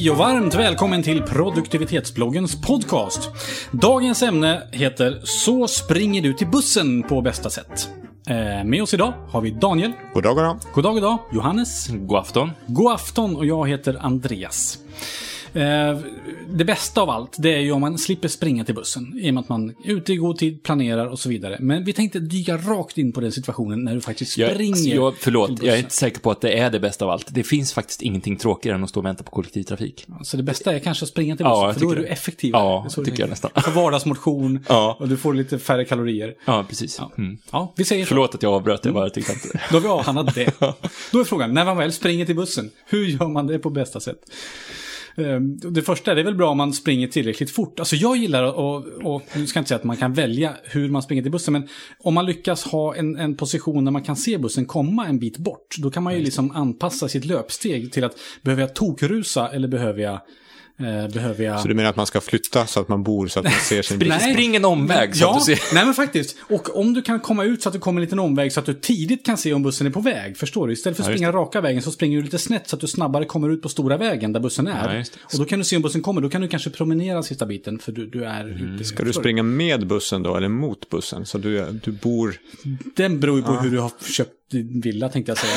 Hej och varmt välkommen till produktivitetsbloggens podcast. Dagens ämne heter Så springer du till bussen på bästa sätt. Eh, Med oss idag har vi Daniel. God dag, god dag. God dag, god dag. Johannes. God afton. God afton och jag heter Andreas. Eh, Det bästa av allt, det är ju om man slipper springa till bussen. I och med att man är ute i god tid, planerar och så vidare. Men vi tänkte dyka rakt in på den situationen när du faktiskt Jag, springer jag, till förlåt, bussen. jag är inte säker på att det är det bästa av allt. Det finns faktiskt ingenting tråkigare än att stå och vänta på kollektivtrafik. Så det bästa är kanske att springa till bussen, Ja, jag för då är du effektivare. Ja, Det tycker jag nästan. Du får vardagsmotion Ja. och du får lite färre kalorier. Ja, precis. Ja, Mm. ja vi säger så. Förlåt att jag avbröt, jag bara tyckte att... Då har vi avhandlat det. Då är frågan, när man väl springer till bussen, hur gör man det på bästa sätt? Ehm, Det första, det är väl bra om man springer tillräckligt fort. Alltså jag gillar att, och, och nu ska jag inte säga att man kan välja hur man springer till bussen, men om man lyckas ha en, en position där man kan se bussen komma en bit bort, då kan man ju liksom anpassa sitt löpsteg till att behöver jag tokrusa eller behöver jag, behöver jag... Så du menar att man ska flytta så att man bor så att man ser sin Nej. spring en omväg så ja, att du ser... nej men faktiskt. Och om du kan komma ut så att du kommer en liten omväg så att du tidigt kan se om bussen är på väg. Förstår du? Istället för att Ja, springa raka vägen så springer du lite snett så att du snabbare kommer ut på stora vägen där bussen är. Ja, och då kan du se om bussen kommer. Då kan du kanske promenera sista biten för du, du är ute. Mm. Ska du springa med bussen då, eller mot bussen? Så du, du bor... Den beror ju på hur du har köpt villa tänkte jag säga.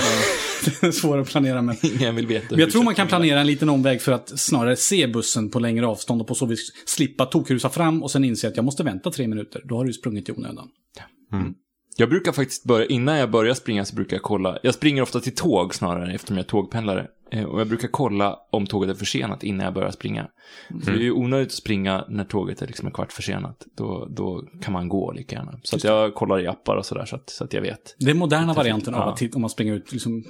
Det är svårt att planera men. Ingen vill veta Men jag tror man kan planera en liten omväg för att snarare se bussen på längre avstånd och på så vis slippa tokrusa fram och sen inse att jag måste vänta tre minuter. Då har du sprungit i onödan. Jag brukar faktiskt börja, innan jag börjar springa så brukar jag kolla, jag springer ofta till tåg snarare eftersom jag är tågpendlare. Eh, Och jag brukar kolla om tåget är försenat innan jag börjar springa. För det är ju onödigt att springa när tåget är liksom en kvart försenat. Då, då kan man gå lika gärna. Så att jag kollar i appar och sådär så att, så att jag vet. Det är moderna varianten av att titta, om man springer ut liksom,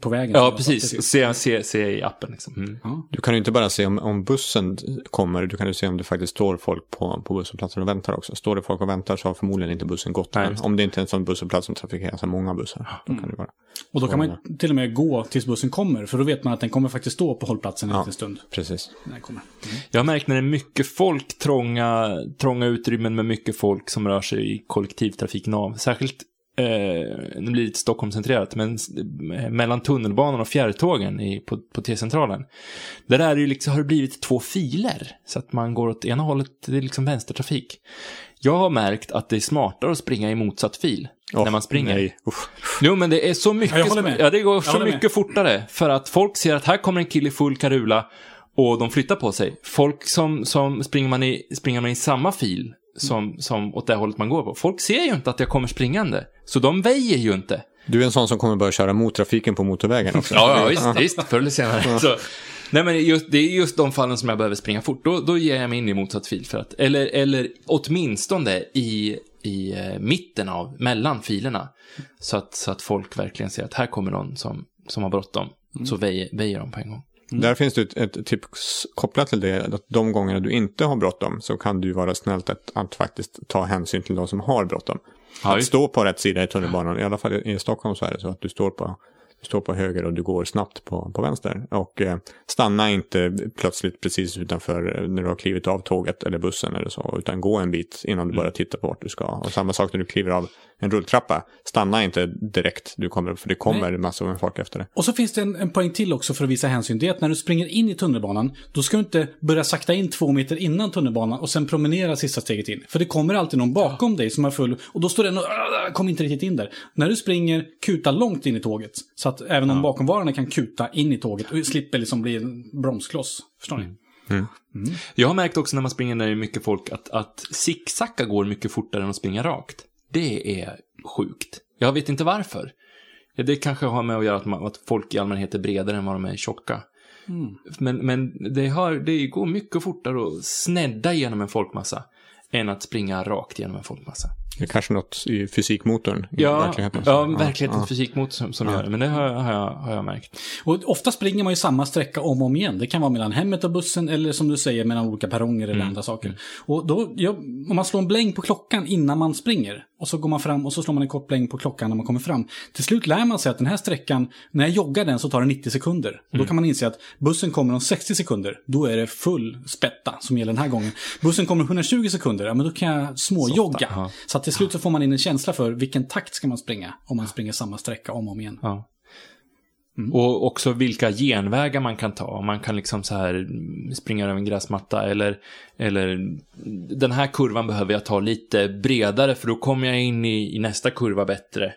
på vägen. Ja, precis. Se, se, se i appen liksom. Mm. Ja. Du kan ju inte bara se om, om bussen kommer, du kan ju se om det faktiskt står folk på, på busshållplatsen och väntar också. Står det folk och väntar så har förmodligen inte bussen gått Nej. Om det inte är en sån busshållplats som trafikeras av många bussar, då kan det vara. Och då kan man ju till och med gå tills bussen kommer, för då vet man att den kommer faktiskt stå på hållplatsen en Ja. liten stund. Precis. Den kommer. Jag har märkt när det är mycket folk, trånga, trånga utrymmen med mycket folk som rör sig i kollektivtrafiknav. Särskilt, eh, nu blir det lite Stockholmscentrerat, men eh, mellan tunnelbanan och fjärrtågen i, på, på T-centralen. Där är det liksom, har det blivit två filer. Så att man går åt ena hållet, det är liksom vänstertrafik. Jag har märkt att det är smartare att springa i motsatt fil. Åh, när man springer. Nej. Jo, men det är så mycket, Ja, jag håller med. ja, det går så håller med. mycket fortare. För att folk ser att här kommer en kille i full karula och de flyttar på sig. Folk som, som springer, man i, springer man i samma fil som, som åt det hållet man går på. Folk ser ju inte att jag kommer springande. Så de väjer ju inte. Du är en sån som kommer börja köra mot trafiken på motorvägen också. Ja, ja visst, visst, förr eller senare. Så, nej, men just, det är just de fallen som jag behöver springa fort. Då, då ger jag mig in i motsatt fil. För att, eller, eller åtminstone i, i eh, mitten av, mellan filerna. Så att, så att folk verkligen ser att här kommer någon som, som har bråttom. Så väjer, väjer de på en gång. Där finns det ett, ett tips kopplat till det, att de gångerna du inte har bråttom så kan du vara snällt att, att faktiskt ta hänsyn till de som har bråttom. Att stå på rätt sida i tunnelbanan, i alla fall i Stockholm så är det så att du står på, du står på höger och du går snabbt på, på vänster. Och eh, stanna inte plötsligt precis utanför eh, när du har klivit av tåget eller bussen eller så, utan gå en bit innan du börjar titta på vart du ska. Och samma sak när du kliver av en rulltrappa, stanna inte direkt, du kommer, för det kommer massor med folk efter det. Och så finns det en, en poäng till också för att visa hänsyn. Det är att när du springer in i tunnelbanan, då ska du inte börja sakta in två meter innan tunnelbanan och sen promenera sista steget in. För det kommer alltid någon bakom dig som är full och då står den och "Åh, kom inte riktigt in där. När du springer, kuta långt in i tåget. Så att även de bakomvarande kan kuta in i tåget och slipper liksom bli en bromskloss. Förstår ni? Jag har märkt också när man springer när det är mycket folk att, att zigzacka går mycket fortare än att springa rakt. Det är sjukt. Jag vet inte varför. Det kanske har med att göra att, man, att folk i allmänhet är bredare än vad de är tjocka. Men, men det, har, det går mycket fortare att snedda genom en folkmassa än att springa rakt genom en folkmassa. Det är kanske något i fysikmotorn i Ja, verkligheten. ja verklighetens fysikmotor som, som gör det. Men det har, har, jag, har jag märkt. Och ofta springer man ju samma sträcka om och om igen. Det kan vara mellan hemmet och bussen eller som du säger mellan olika perronger eller andra saker. Och då, ja, om man slår en bläng på klockan innan man springer och så går man fram och så slår man en kort bläng på klockan när man kommer fram. Till slut lär man sig att den här sträckan, när jag joggar den så tar det 90 sekunder. Och då kan man inse att bussen kommer om 60 sekunder. Då är det full spätta som gäller den här gången. Bussen kommer om 120 sekunder, ja men då kan jag småjogga. ja. Så att till slut så får man in en känsla för vilken takt ska man springa om man springer samma sträcka om och om igen. Ja. Och också vilka genvägar man kan ta. Man kan liksom så här springa över en gräsmatta eller, eller den här kurvan behöver jag ta lite bredare för då kommer jag in i, i nästa kurva bättre.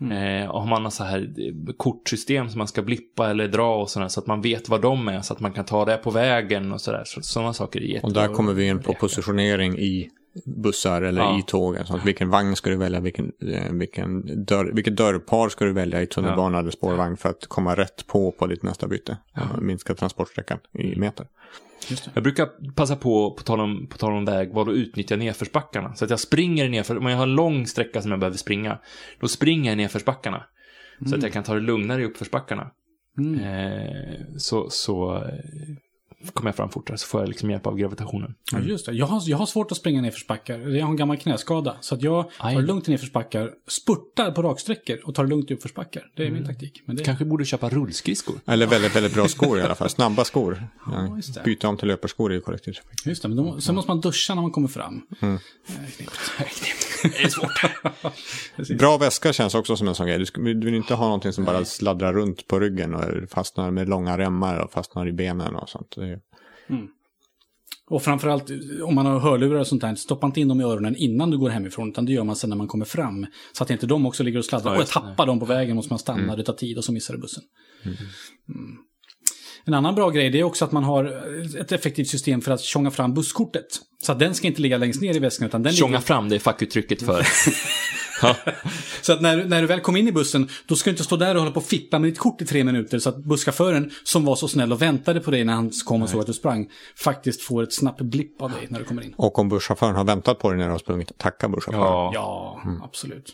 Eh, och har man så här kortsystem som man ska blippa eller dra och sådär så att man vet vad de är så att man kan ta det på vägen och sådär. Så, sådana saker är jättebra. Och där kommer vi in på positionering i bussar eller Ja. i tåg. Alltså, vilken vagn ska du välja, vilken, eh, vilken dörr, vilket dörrpar ska du välja i tunnelbana eller spårvagn för att komma rätt på på ditt nästa byte. Och minska transportsträckan i meter. Jag brukar passa på, på tal om, på tal om vägval, och utnyttja nedförsbackarna. Så att jag springer nedför, om jag har en lång sträcka som jag behöver springa, då springer jag nedförsbackarna. Så att jag kan ta det lugnare i uppförsbackarna. Eh, så så eh, kommer jag fram fortare, så får jag liksom hjälp av gravitationen. Ja, just det. Jag har, jag har svårt att springa nedförsbackar. Jag har en gammal knäskada. Så att jag Aj. tar det lugnt i nedförsbackar, spurtar på raksträckor och tar det lugnt i uppförsbackar. Det är min taktik. Men det, Kanske borde köpa rullskridskor. Eller väldigt, väldigt bra skor i alla fall. Snabba skor. Ja, just det. byta om till löparskor i kollektivtrafik. Just det, men då, sen måste man duscha när man kommer fram. Mm. Eh, knepigt. Det är svårt. Bra väska känns också som en sån grej. Du, ska, du vill inte ha någonting som bara sladdrar runt på ryggen och fastnar med långa remmar och fastnar i benen och sånt. Det är, Och framförallt om man har hörlurar och sånt där, stoppa inte in dem i öronen innan du går hemifrån, utan det gör man sen när man kommer fram. Så att inte de också ligger och sladdrar. Ja, och jag tappar dem på vägen, måste man stanna, det tar tid och så missar du bussen. Mm. En annan bra grej det är också att man har ett effektivt system för att tjonga fram busskortet. Så att den ska inte ligga längst ner i väskan, utan den Tjonga ligger... fram, det är fackuttrycket för... Så att när, när du väl kom in i bussen, då ska du inte stå där och hålla på och fippa med ditt kort i tre minuter. Så att busschauffören, som var så snäll och väntade på dig när han kom och såg att du sprang, faktiskt får ett snabbt blipp av dig när du kommer in. och om busschauffören har väntat på dig när du har sprungit, tacka busschauffören. Ja, Ja, absolut.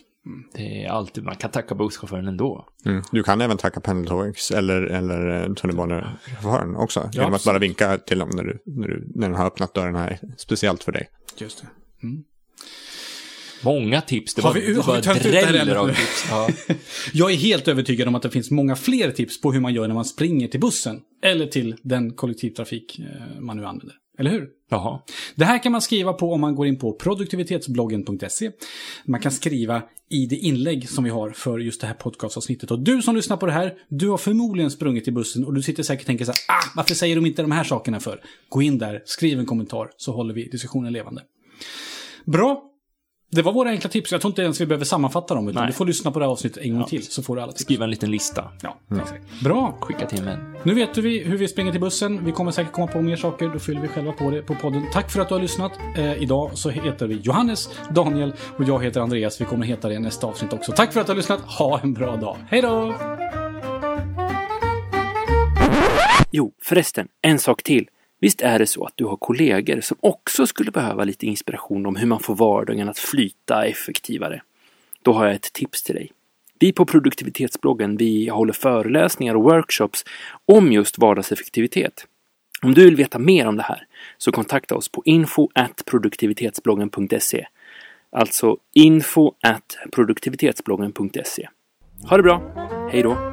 Det är alltid, man kan tacka busschauffören ändå. Mm. Du kan även tacka pendeltågs eller, eller eh, tunnelbanechauffören också. genom att bara vinka till dem när, du, när, du, när de har öppnat dörrarna speciellt för dig. Just det. Många tips. Det Har var, har vi var det här dräller av tips. Ja. Jag är helt övertygad om att det finns många fler tips på hur man gör när man springer till bussen. Eller till den kollektivtrafik eh, man nu använder. Eller hur? Jaha. Det här kan man skriva på om man går in på produktivitetsbloggen.se. Man kan skriva i det inlägg som vi har för just det här podcastavsnittet. Och du som lyssnar på det här, du har förmodligen sprungit i bussen och du sitter säkert och tänker så här, ah, varför säger de inte de här sakerna för? Gå in där, skriv en kommentar, så håller vi diskussionen levande. Bra. Det var våra enkla tips. Jag tror inte ens vi behöver sammanfatta dem, utan Nej. du får lyssna på det här avsnittet en gång till, så får du alla tips. Skriva en liten lista. Ja, exakt. Bra. Skicka till mig. Nu vet du vi hur vi springer till bussen. Vi kommer säkert komma på mer saker. Då fyller vi själva på det på podden. Tack för att du har lyssnat. Eh, idag så heter vi Johannes, Daniel och jag heter Andreas. Vi kommer heta det i nästa avsnitt också. Tack för att du har lyssnat. Ha en bra dag. Hej då! Jo, förresten, en sak till. Visst är det så att du har kollegor som också skulle behöva lite inspiration om hur man får vardagen att flyta effektivare? Då har jag ett tips till dig. Vi på produktivitetsbloggen, vi håller föreläsningar och workshops om just vardagseffektivitet. Om du vill veta mer om det här så kontakta oss på info produktivitetsbloggen.se. Alltså info produktivitetsbloggen.se. Ha det bra! Hej då!